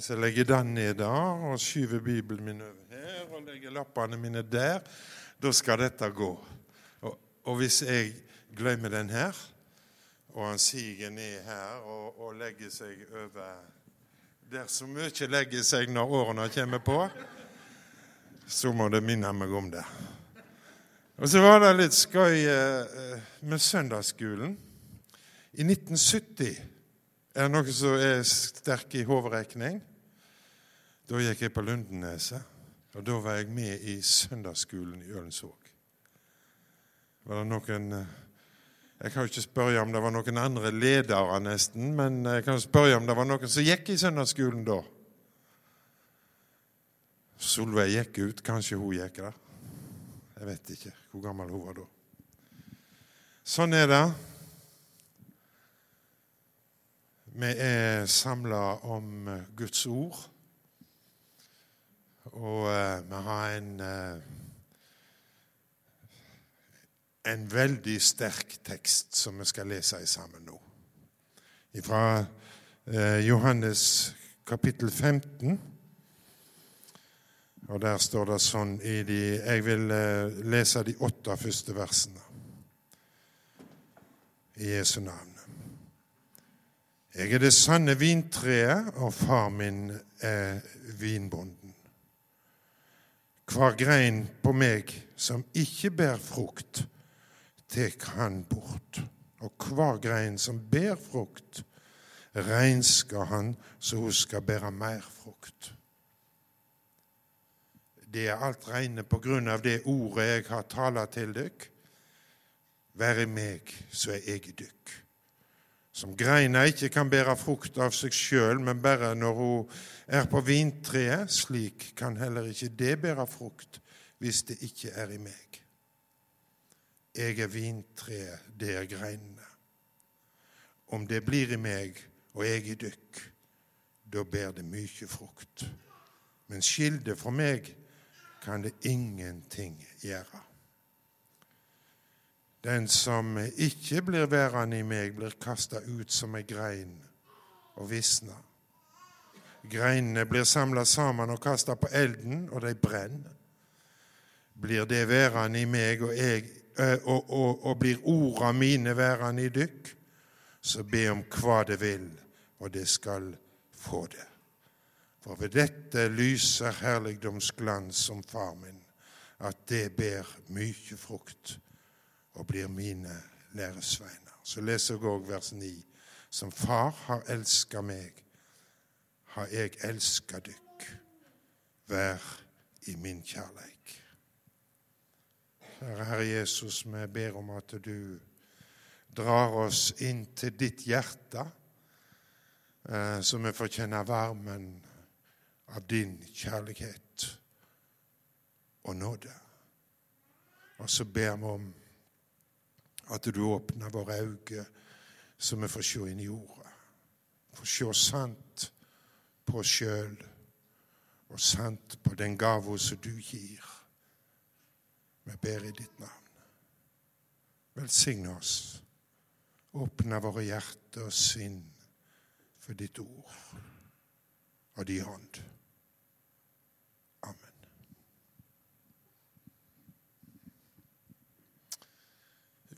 Hvis jeg legger den ned da, og skyver Bibelen min over her og legger lappene mine der, da skal dette gå. Og, og hvis jeg glemmer den her, og han siger ned her og, og legger seg over der så mye legger seg når årene kommer på, så må det minne meg om det. Og så var det litt skøy eh, med søndagsskolen. I 1970 er det noe som er sterk i hoderegning. Da gikk jeg på Lundeneset, og da var jeg med i søndagsskolen i Ølensvåg. Var det noen eh, Jeg kan jo ikke spørre om det var noen andre ledere, nesten, men jeg kan spørre om det var noen som gikk i søndagsskolen da. Solveig gikk ut. Kanskje hun gikk der. Jeg vet ikke hvor gammel hun var da. Sånn er det. Vi er samla om Guds ord, og uh, vi har en uh, en veldig sterk tekst som vi skal lese sammen nå. Fra uh, Johannes kapittel 15. Og der står det sånn i de Jeg vil lese de åtte første versene i Jesu navn. Jeg er det sanne vintreet, og far min er vinbonden. Hver grein på meg som ikke bærer frukt, tek han bort. Og hver grein som bærer frukt, rensker han så hun skal bære mer frukt. Det er alt reine på grunn av det ordet jeg har tala til dykk. Vær i meg, så er jeg i dykk. Som greina ikke kan bære frukt av seg sjøl, men bare når hun er på vintreet, slik kan heller ikke det bære frukt hvis det ikke er i meg. Jeg er vintreet, det er greinene. Om det blir i meg og jeg i dykk, da bærer det mye frukt. Men skilde fra meg kan det ingenting gjøre. Den som ikke blir værende i meg, blir kasta ut som ei grein og visna. Greinene blir samla sammen og kasta på elden, og de brenner. Blir det værende i meg, og, jeg, og, og, og blir orda mine værende i dykk, så be om hva det vil, og det skal få det. For ved dette lyser herligdomsglans som far min, at det ber mye frukt og blir mine læresveiner. Så leser jeg òg vers 9. Som Far har elska meg, har jeg elska dykk. Vær i min kjærleik. Herre, Herre Jesus, vi ber om at du drar oss inn til ditt hjerte, eh, så vi får kjenne varmen av din kjærlighet og nåde. Og så ber vi om at du åpner våre øyne, så vi får se inn i jorda. Får se sant på oss sjøl og sant på den gava som du gir. Vi ber i ditt navn. Velsigne oss. Åpne våre hjerter og sinn for ditt ord og din hånd.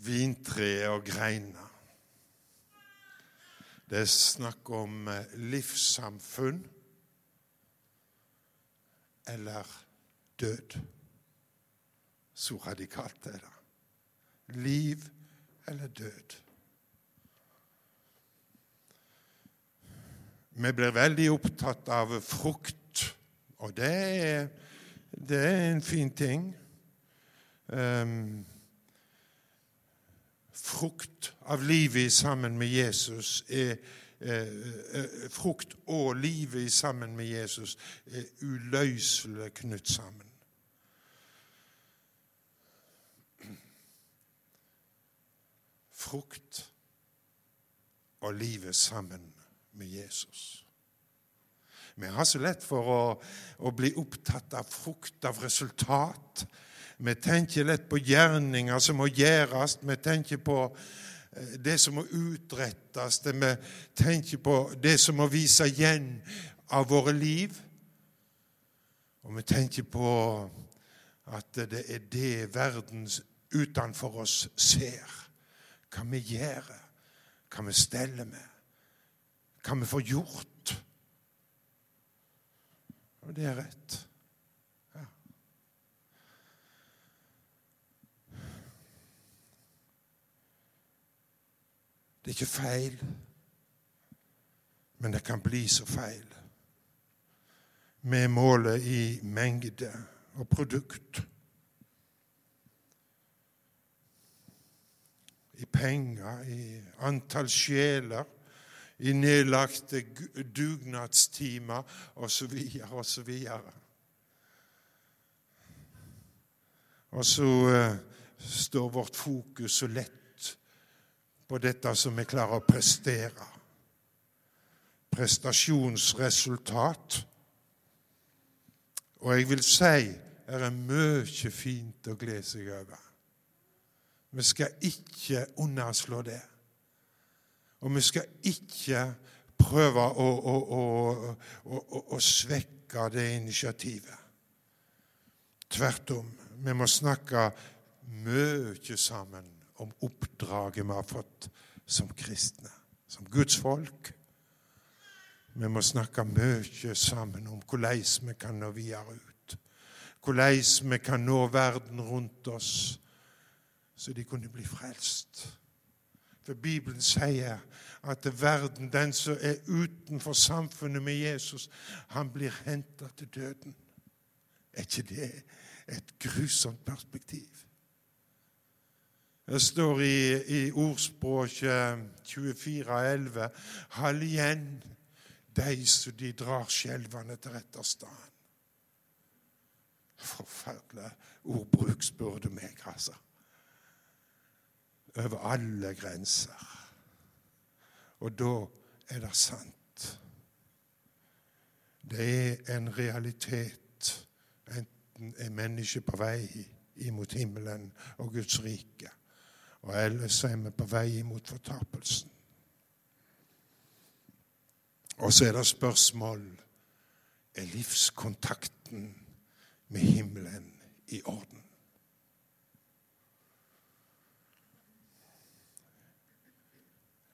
Vintreet og greina. Det er snakk om eh, livssamfunn eller død. Så radikalt er det. Liv eller død. Vi blir veldig opptatt av frukt, og det er, det er en fin ting. Um, frukt av livet sammen med Jesus er eh, eh, Frukt og livet sammen med Jesus er uløselig knytt sammen. Frukt og livet sammen med Jesus. Vi har så lett for å, å bli opptatt av frukt, av resultat. Vi tenker lett på gjerninger som må gjøres. Vi tenker på eh, det som må utrettes. Vi tenker på det som må vise igjen av våre liv. Og vi tenker på at det er det verden utenfor oss ser. Hva vi gjør, hva vi steller med, hva vi får gjort. Og det er rett. Det er ikke feil, men det kan bli så feil. Med målet i mengde og produkt. I penger, i antall sjeler, i nedlagte dugnadstimer osv. osv. Og så uh, står vårt fokus så lett på dette som vi klarer å prestere. Prestasjonsresultat og jeg vil si det er mye fint å glede seg over. Vi skal ikke underslå det. Og vi skal ikke prøve å, å, å, å svekke det initiativet. Tvert om. Vi må snakke mye sammen om oppdraget vi har fått som kristne, som Guds folk. Vi må snakke mye sammen om hvordan vi kan nå videre ut. Hvordan vi kan nå verden rundt oss, så de kunne bli frelst. For Bibelen sier at verden, den som er utenfor samfunnet med Jesus, han blir henta til døden. Er ikke det et grusomt perspektiv? Det står i, i ordspråket 24,11.: Hold igjen de som de drar skjelvende til rette stand. Forferdelig ordbruk, spør du meg, altså. Over alle grenser. Og da er det sant. Det er en realitet, enten er mennesket på vei imot himmelen og Guds rike, og ellers er vi på vei imot fortapelsen. Og så er det spørsmål er livskontakten med himmelen i orden.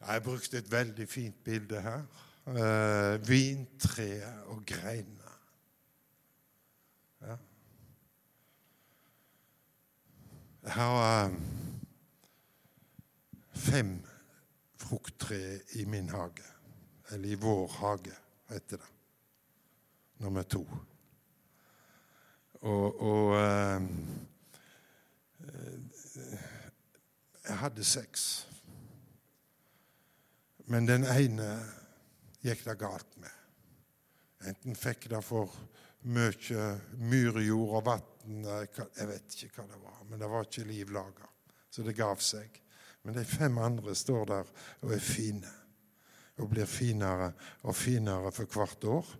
Jeg har brukt et veldig fint bilde her. Uh, vintreet og greina. Ja. Jeg uh, fem frukttre i min hage. Eller i vår hage, heter det. Nummer to. Og, og eh, Jeg hadde seks. Men den ene gikk det galt med. Enten fikk det for mye myrjord og vann Jeg vet ikke hva det var, men det var ikke liv laga. Så det gav seg. Men de fem andre står der og er fine og blir finere og finere for hvert år.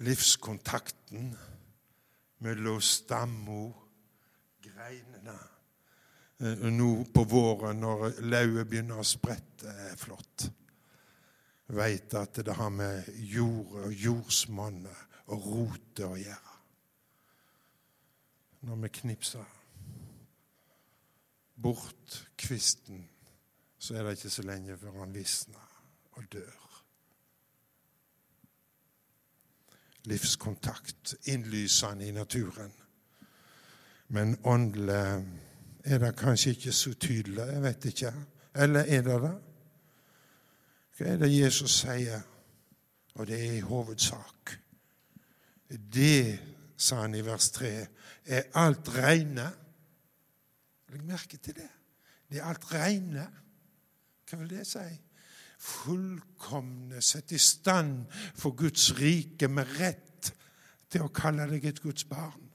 Livskontakten mellom stammo, greinene eh, Nå på våren, når lauvet begynner å sprette, er flott. Veit at det har med jord og jordsmonnet og rotet å gjøre. Når vi knipser bort kvisten så er det ikke så lenge før han visner og dør. Livskontakt, innlysende i naturen. Men åndelig er det kanskje ikke så tydelig. Jeg vet ikke. Eller er det det? Hva er det Jesus sier? Og det er i hovedsak. Det, sa han i vers 3, er alt reine. Legg merke til det. Det er alt reine. Hva vil det si? Fullkomne, sett i stand for Guds rike med rett til å kalle deg et Guds barn.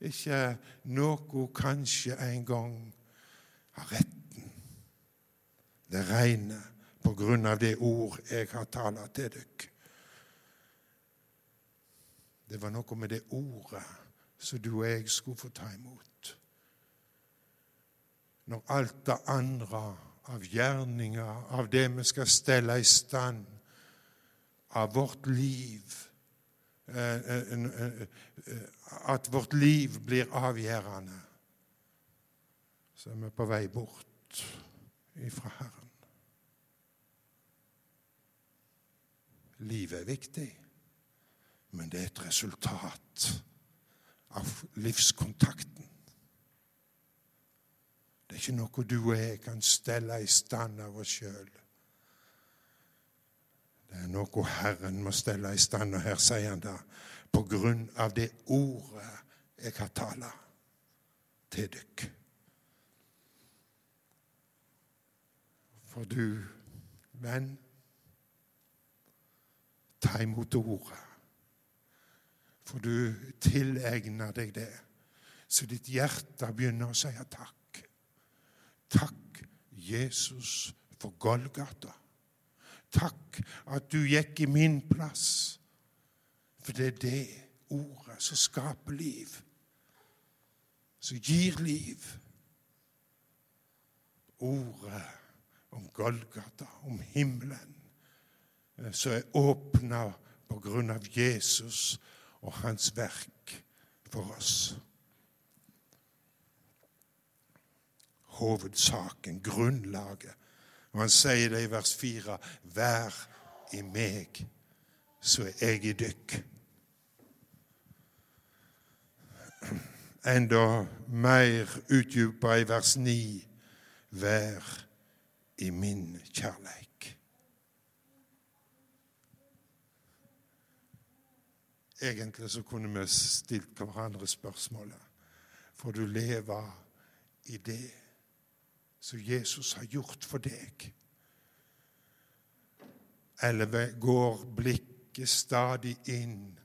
Ikke noe kanskje en gang har retten. Det regner på grunn av det ord jeg har talt til dere. Det var noe med det ordet som du og jeg skulle få ta imot. Når alt det andre av gjerninger, av det vi skal stelle i stand av vårt liv eh, eh, At vårt liv blir avgjørende, så er vi på vei bort ifra Herren. Livet er viktig, men det er et resultat av livskontakten. Det er ikke noe du og jeg kan stelle i stand av oss sjøl. Det er noe Herren må stelle i stand, og her sier han det på grunn av det ordet jeg har tala til dere. For du, venn, ta imot ordet. For du tilegner deg det, så ditt hjerte begynner å si takk. Takk, Jesus, for Golgata. Takk at du gikk i min plass. For det er det ordet som skaper liv, som gir liv. Ordet om Golgata, om himmelen, eh, som er åpna på grunn av Jesus og hans verk for oss. Hovedsaken, grunnlaget. Og han sier det i vers 4.: Vær i meg, så er jeg i dykk. Enda mer utdypa i vers 9.: Vær i min kjærleik. Egentlig så kunne vi stilt hverandre spørsmålet. Får du leve i det? Som Jesus har gjort for deg? Eller går blikket stadig inn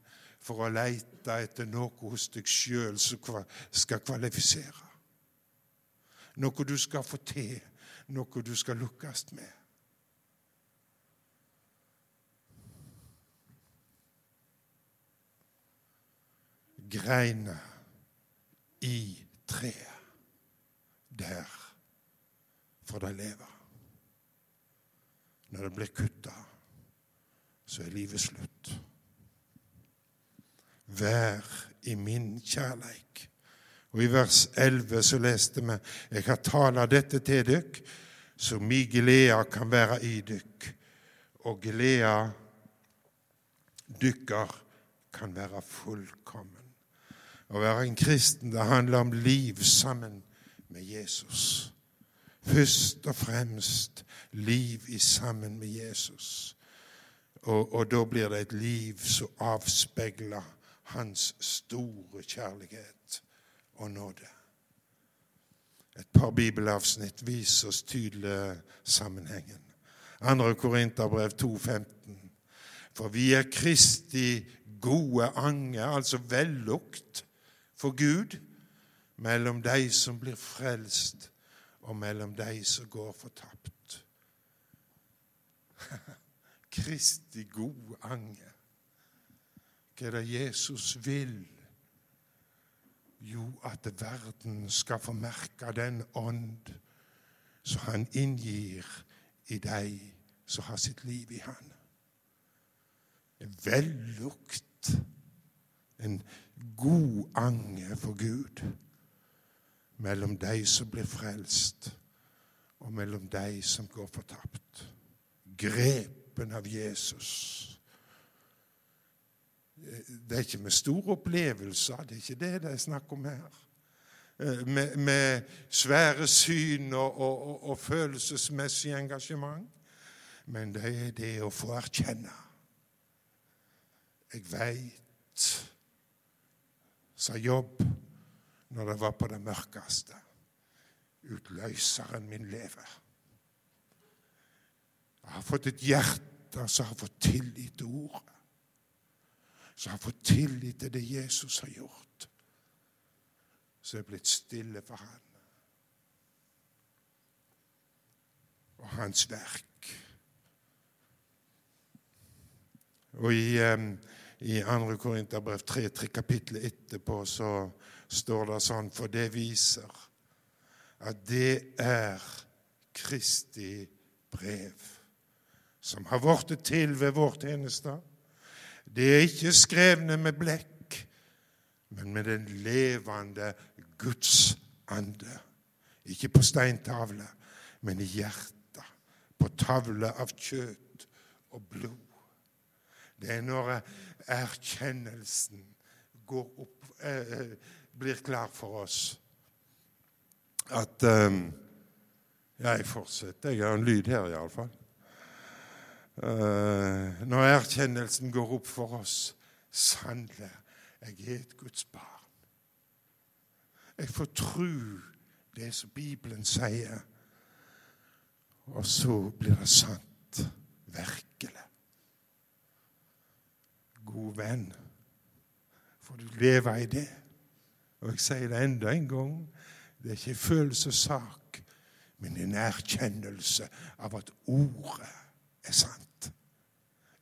for å leite etter noe hos deg sjøl som skal kvalifisere? Noe du skal få til, noe du skal lukkes med? Greina i treet der for de lever. Når det blir kutta, så er livet slutt. Vær i min kjærleik. Og I vers 11 så leste vi Jeg har tala dette til dykk, så mi gleda kan være i dykk, og gleda dykkar kan være fullkommen. Å være en kristen det handler om liv sammen med Jesus. Først og fremst liv i sammen med Jesus. Og, og da blir det et liv som avspeiler hans store kjærlighet og nåde. Et par bibelavsnitt viser oss tydelig sammenhengen. 2. Korinterbrev 2,15. For vi er Kristi gode ange, altså vellukt for Gud, mellom de som blir frelst og mellom de som går fortapt. Kristi gode ange. Hva er det Jesus vil? Jo, at verden skal få merke den ånd som han inngir i de som har sitt liv i han. En vellukt, en god ange for Gud mellom de som blir frelst, og mellom de som går fortapt. Grepen av Jesus. Det er ikke med store opplevelser, det er ikke det det er snakk om her. Eh, med, med svære syn og, og, og, og følelsesmessig engasjement. Men det er det å få erkjenne. Jeg veit, sa Jobb når det var på det mørkeste. Utløseren min lever. Jeg har fått et hjerte som har fått tillit til ordet. Som har fått tillit til det Jesus har gjort. Som er blitt stille for han. Og hans verk. Og i, um, i 2. Korinterbrev 3, 3 kapitlet etterpå, så står det sånn, for det viser at det er Kristi brev, som har blitt til ved vår tjeneste, det er ikke skrevne med blekk, men med den levende Guds ande. Ikke på steintavle, men i hjertet, på tavle av kjøtt og blod. Det er når erkjennelsen går opp, eh, blir klar for oss, at eh, Jeg fortsetter. Jeg har en lyd her, iallfall. Uh, når erkjennelsen går opp for oss Sannelig, jeg er et Guds barn. Jeg får tro det som Bibelen sier, og så blir det sant. Virkelig. God venn, får du leve i det. Og jeg sier det enda en gang. Det er ikke følelsessak, men en erkjennelse av at ordet er sant,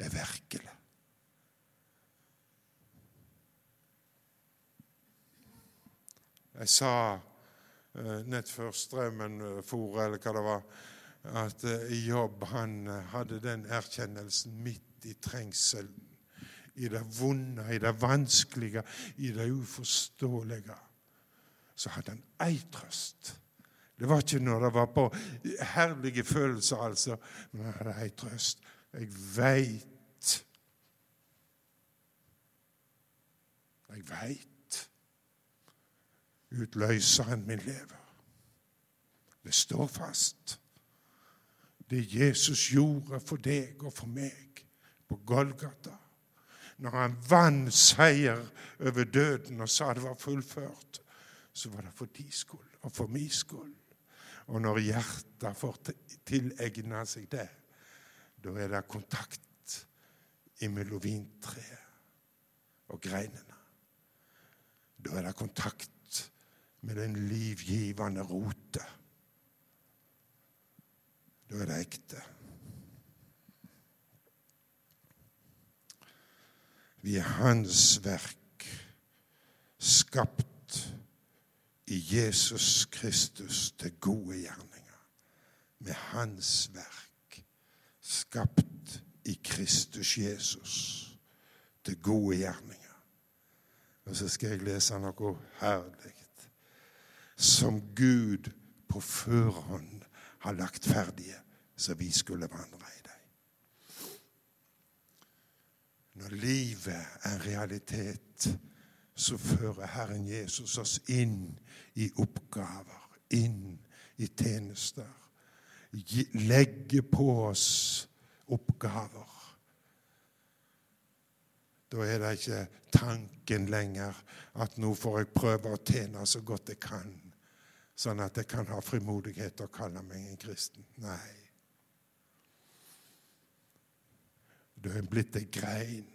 er virkelig. Jeg sa uh, nett før strømmen uh, for, eller hva det var, at uh, jobb han hadde den erkjennelsen midt i trengselen, i det vonde, i det vanskelige, i det uforståelige. Så hadde han ei trøst. Det var ikke når det var på herlige følelser, altså. Men han hadde ei trøst. Jeg veit Jeg veit utløseren min lever. Det står fast. Det Jesus gjorde for deg og for meg på Golgata, når han vant seier over døden og sa det var fullført, så var det for de skyld og for min skyld. Og når hjertet får tilegna seg det, da er det kontakt mellom vintreet og greinene. Da er det kontakt med den livgivende rote. Da er det ekte. Vi er Hans verk, skapt i Jesus Kristus til gode gjerninger. Med Hans verk, skapt i Kristus Jesus til gode gjerninger. Og så skal jeg lese noe herlig som Gud på førhånd har lagt ferdige, så vi skulle vandre i dem. Når livet er en realitet, så fører Herren Jesus oss inn i oppgaver, inn i tjenester. Legge på oss oppgaver. Da er det ikke tanken lenger at nå får jeg prøve å tjene så godt jeg kan, sånn at jeg kan ha frimodighet til å kalle meg en kristen. Nei. Du er blitt ei grein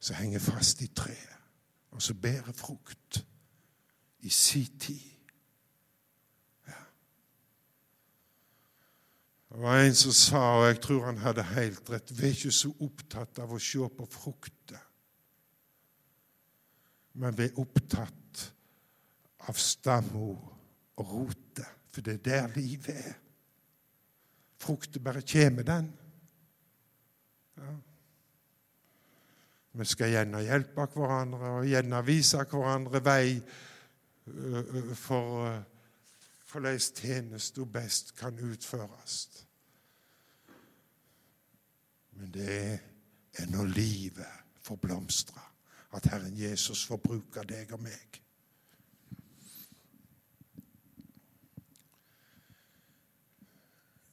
som henger fast i treet, og som bærer frukt i si tid. Det var en som sa, og jeg tror han hadde helt rett Vi er ikke så opptatt av å se på frukter, men vi er opptatt av stamma og rotet, for det er der livet er. Frukter bare kommer, den. Vi skal gjerne hjelpe hverandre og gjerne vise hverandre vei for hvordan tjenesten best kan utføres. Men det er når livet får blomstre, at Herren Jesus får bruke deg og meg.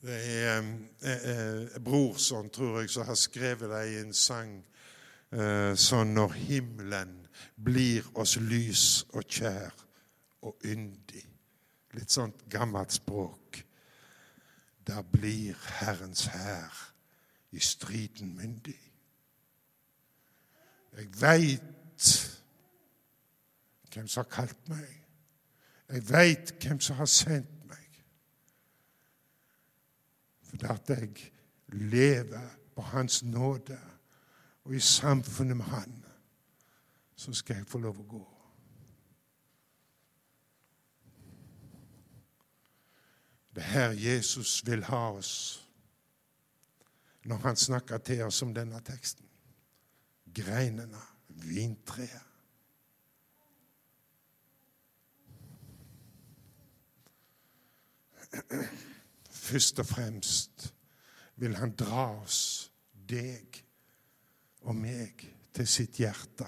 Det er eh, eh, Brorson, tror jeg, som har skrevet det i en sang eh, sånn når himmelen blir oss lys og kjær og yndig. Litt sånt gammelt språk. Da blir Herrens hær i striden myndig. Jeg veit hvem som har kalt meg. Jeg veit hvem som har sendt meg. For at jeg lever på Hans nåde, og i samfunnet med Han, så skal jeg få lov å gå. Det er her Jesus vil ha oss. når han snakker til oss om denne teksten. Greinene, vintreet. Først og fremst vil han dra oss, deg og meg, til sitt hjerte,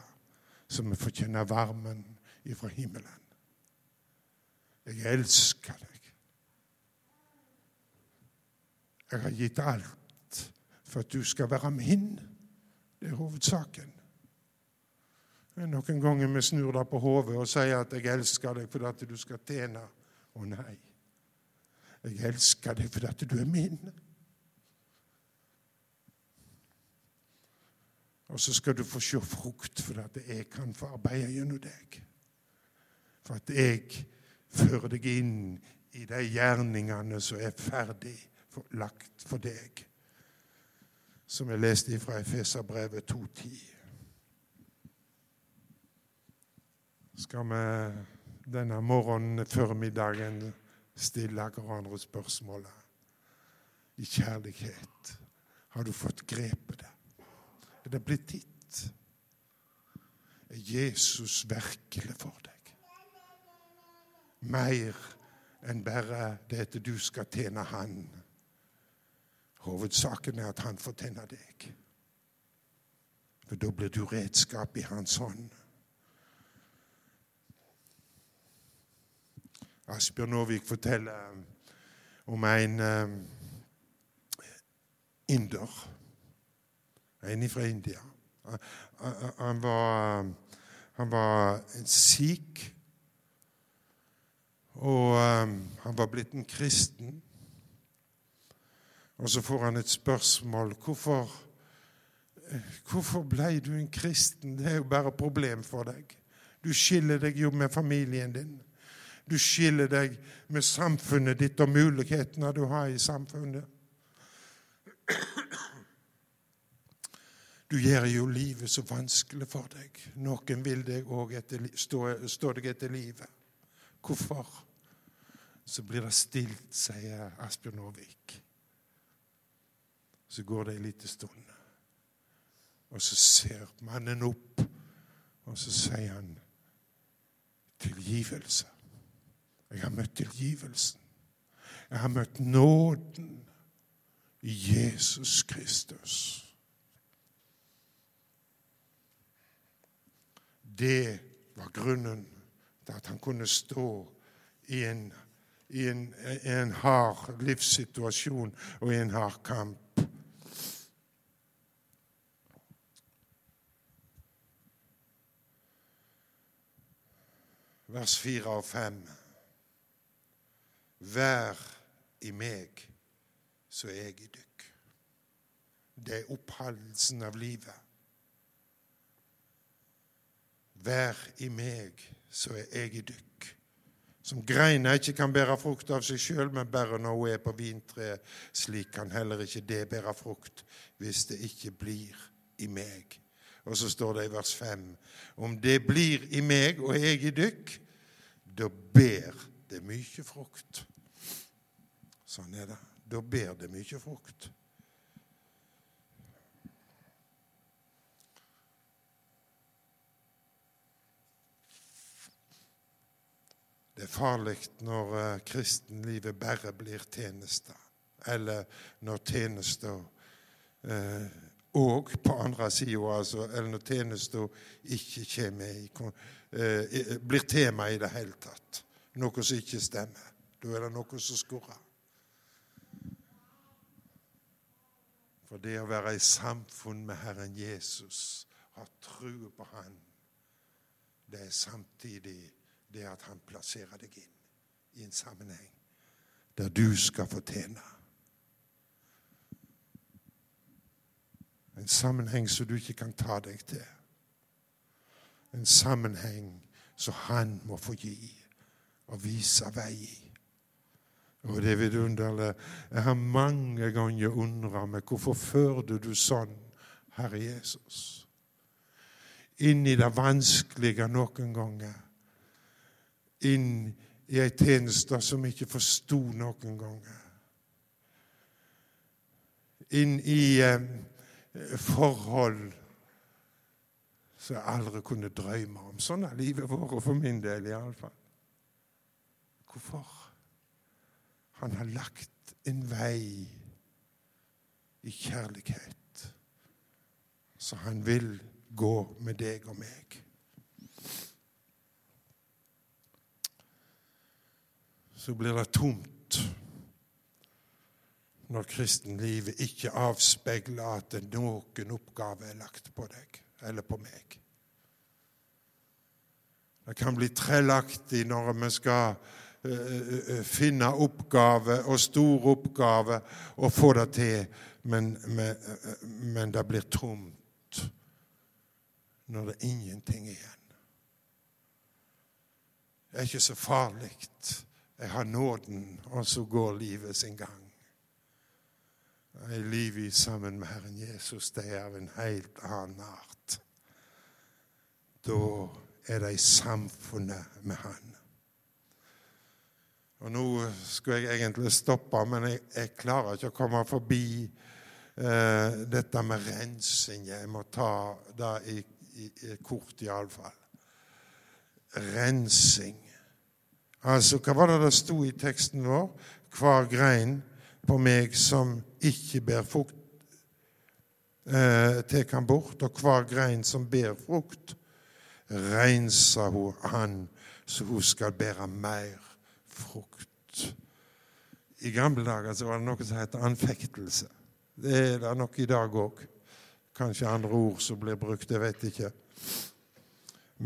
så vi får kjenne varmen ifra himmelen. Jeg elsker deg. Jeg har gitt alt for at du skal være min. Det er hovedsaken. Noen ganger vi snur deg på hodet og sier at 'jeg elsker deg fordi at du skal tjene'. Å nei. Jeg elsker deg fordi at du er min. Og så skal du få se frukt fordi at jeg kan få arbeide gjennom deg. For at jeg fører deg inn i de gjerningene som er ferdig lagt for deg. Som jeg leste fra Efeserbrevet 2.10. Skal vi denne morgenen, formiddagen, stille hverandre spørsmålet i kjærlighet. Har du fått grepet det? Er det blitt ditt? Er Jesus virkelig for deg? Mer enn bare det at du skal tjene Han. Hovedsaken er at Han får tjene deg. For da blir du redskap i Hans hånd. Asbjørn Aavik forteller om en um, inder. En fra India. Han, var, han var en sikh. Og um, han var blitt en kristen. Og så får han et spørsmål. Hvorfor, hvorfor ble du en kristen? Det er jo bare problem for deg. Du skiller deg jo med familien din. Du skiller deg med samfunnet ditt og mulighetene du har i samfunnet. Du gjør jo livet så vanskelig for deg. Noen vil deg òg stå, stå deg etter livet. Hvorfor? Så blir det stilt, sier Asbjørn Aavik. Så går det en liten stund, og så ser mannen opp, og så sier han tilgivelse. Jeg har møtt tilgivelsen. Jeg har møtt nåden i Jesus Kristus. Det var grunnen til at han kunne stå i en, i en, en hard livssituasjon og i en hard kamp. Vers 4 og 5. Vær i meg, så er jeg i dykk. Det er oppholdelsen av livet. Vær i meg, så er jeg i dykk. Som greina ikke kan bære frukt av seg sjøl, men bare når hun er på vintreet, slik kan heller ikke det bære frukt hvis det ikke blir i meg. Og så står det i vers 5.: Om det blir i meg og jeg i dykk, da ber det er mye frukt. Sånn er det. Da ber det mye frukt. Det er farlig når uh, kristenlivet bare blir tjenester, eller når tjenester òg uh, på andre sida, altså, eller når tjenester ikke i, eh, blir tema i det hele tatt noe som ikke stemmer. Da er det noe som skurrer. For det å være i samfunn med Herren Jesus, ha tro på Han, det er samtidig det at Han plasserer deg inn i en sammenheng der du skal fortjene. En sammenheng som du ikke kan ta deg til. En sammenheng som Han må få gi og vise vei. Og det er vidunderlig. Jeg har mange ganger undra meg hvorfor førte du sånn, Herre Jesus? Inn i det vanskelige noen ganger. Inn i ei tjeneste som ikke forsto noen ganger. inn i eh, forhold som jeg aldri kunne drømme om. Sånn er livet vårt, for min del iallfall. Hvorfor? Han har lagt en vei i kjærlighet, så han vil gå med deg og meg. Så blir det tomt når kristenlivet ikke avspeiler at noen oppgave er lagt på deg eller på meg. Det kan bli trellaktig når vi skal finne oppgave og store oppgave og få det til, men, men, men det blir tomt når det er ingenting igjen. Det er ikke så farlig. Jeg har nåden, og så går livet sin gang. Livet sammen med Herren Jesus det er av en helt annen art. Da er de i samfunnet med Han. Og Nå skulle jeg egentlig stoppe, men jeg, jeg klarer ikke å komme forbi eh, dette med rensing. Jeg må ta det i, i, i kort, iallfall. Rensing. Altså, hva var det det sto i teksten vår? Hver grein på meg som ikke ber frukt, eh, tek han bort, og hver grein som ber frukt, renser hun han, så hun skal bære mer frukt. I gamle dager så var det noe som het anfektelse. Det er det nok i dag òg. Kanskje andre ord som blir brukt, jeg vet ikke.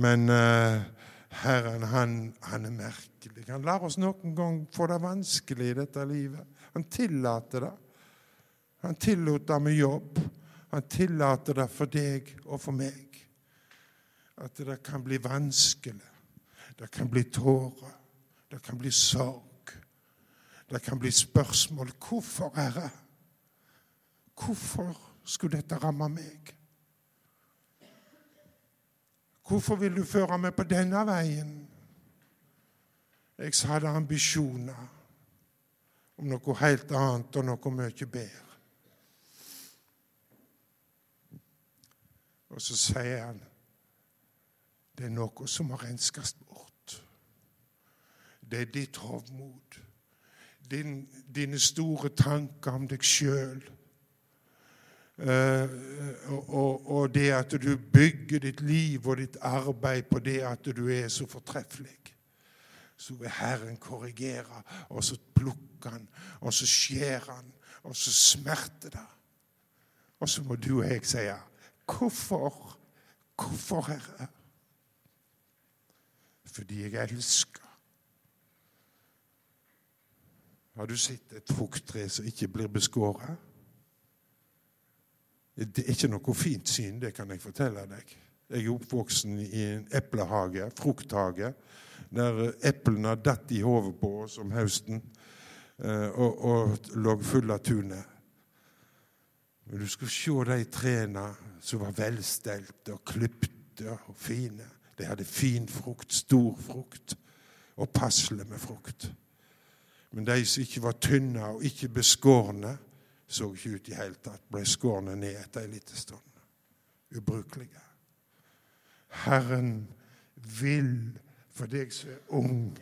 Men uh, Herren, han, han, er merkelig. Han lar oss noen gang få det vanskelig i dette livet. Han tillater det. Han tillot det med jobb. Han tillater det for deg og for meg. At det kan bli vanskelig. Det kan bli tårer. Det kan bli sorg. Det kan bli spørsmål. Hvorfor, Herre? Hvorfor skulle dette ramme meg? Hvorfor vil du føre meg på denne veien? Jeg hadde ambisjoner om noe helt annet og noe mye bedre. Og så sier han det er noe som må renskes bort. Det er ditt hovmod. Din, dine store tanker om deg sjøl. Uh, og, og, det at du bygger ditt liv og ditt arbeid på det at du er så fortreffelig. Så vil Herren korrigere, og så plukker han, og så skjærer han, og så smerter det. Og så må du og jeg si Hvorfor? Hvorfor, Herre? Fordi jeg elsker. Har du sett et frukttre som ikke blir beskåret? Det er ikke noe fint syn, det kan jeg fortelle deg. Jeg er oppvoksen i en eplehage, frukthage, der eplene datt i hodet på oss om høsten eh, og, og lå fulle av tunet. Men du skulle se de trærne som var velstelte og klipte og fine. De hadde fin frukt, stor frukt og passelig med frukt. Men de som ikke var tynne og ikke beskårne, så ikke ut i hele tatt. Ble skårne ned etter en liten stund. Ubrukelige. Herren vil for deg som er ung,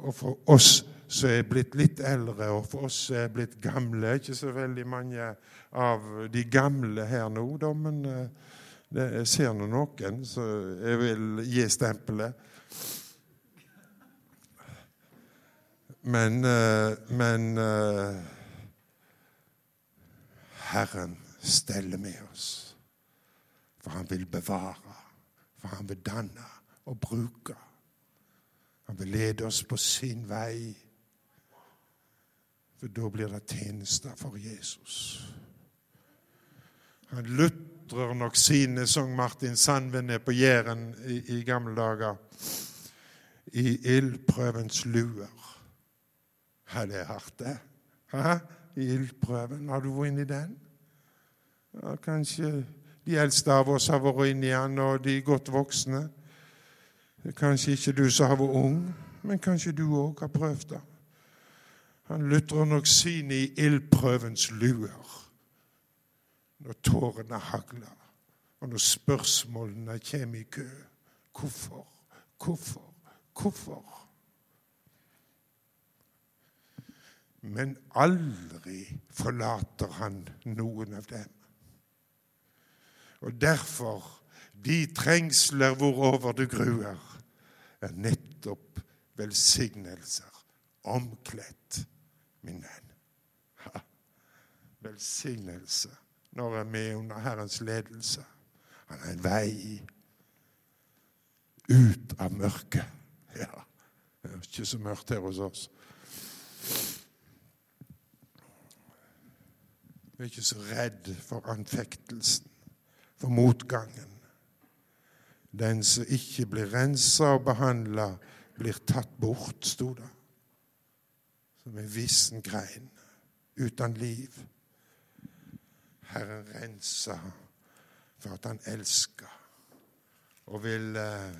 og for oss som er blitt litt eldre, og for oss som er blitt gamle. Ikke så veldig mange av de gamle her nå, da, men eh, jeg ser nå noen, så jeg vil gi stempelet. Men, eh, men eh, Herren steller med oss, for han vil bevare, for han vil danne og bruke. Han vil lede oss på sin vei. For da blir det tjenester for Jesus. Han lutrer nok sine, sang Martin Sandvenet på Jæren i, i, gamle dager. I ildprøvens luer. Ja, det hardt, det. Ildprøven. Har du vært inni den? Ja, kanskje de eldste av oss har vært inni den, og de godt voksne. Kanskje ikke du som har vært ung, men kanskje du òg har prøvd det. Han lutrer nok sine i ildprøvens luer når tårene hagler, og når spørsmålene kommer i kø. Hvorfor? Hvorfor? Hvorfor? Men aldri forlater han noen av dem. Og derfor, de trengsler hvorover du gruer, er nettopp velsignelser omkledt, min venn. Ha. Velsignelse når jeg er med under Herrens ledelse. Han er en vei ut av mørket. Ja, det er ikke så mørkt her hos oss. Vi er ikke så redd for anfektelsen, for motgangen. Den som ikke blir rensa og behandla, blir tatt bort, sto det. Som en vissen grein uten liv. Herren rensa for at han elsker og vil eh,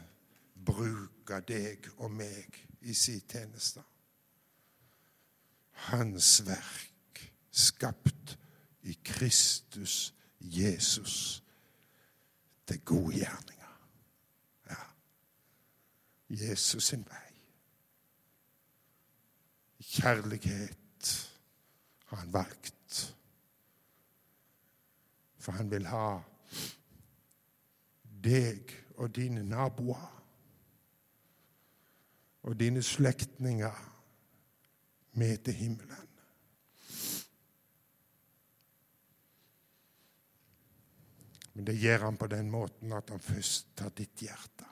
bruke deg og meg i sin tjeneste. Hans verk, skapt i Kristus Jesus til gode gjerninger. Ja. Jesus sin vei. Kjærlighet har han valgt. For han vil ha deg og dine naboer og dine slektninger med til himmelen. Men det gjør han på den måten at han først tar ditt hjerte.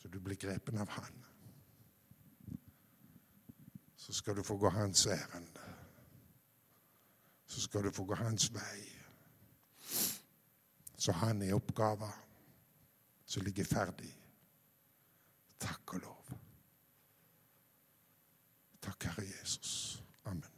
Så du blir grepen av han. Så skal du få gå hans ærend. Så skal du få gå hans vei. Så han er oppgava som ligger ferdig. Takk og lov. Takk, Herre Jesus. Amen.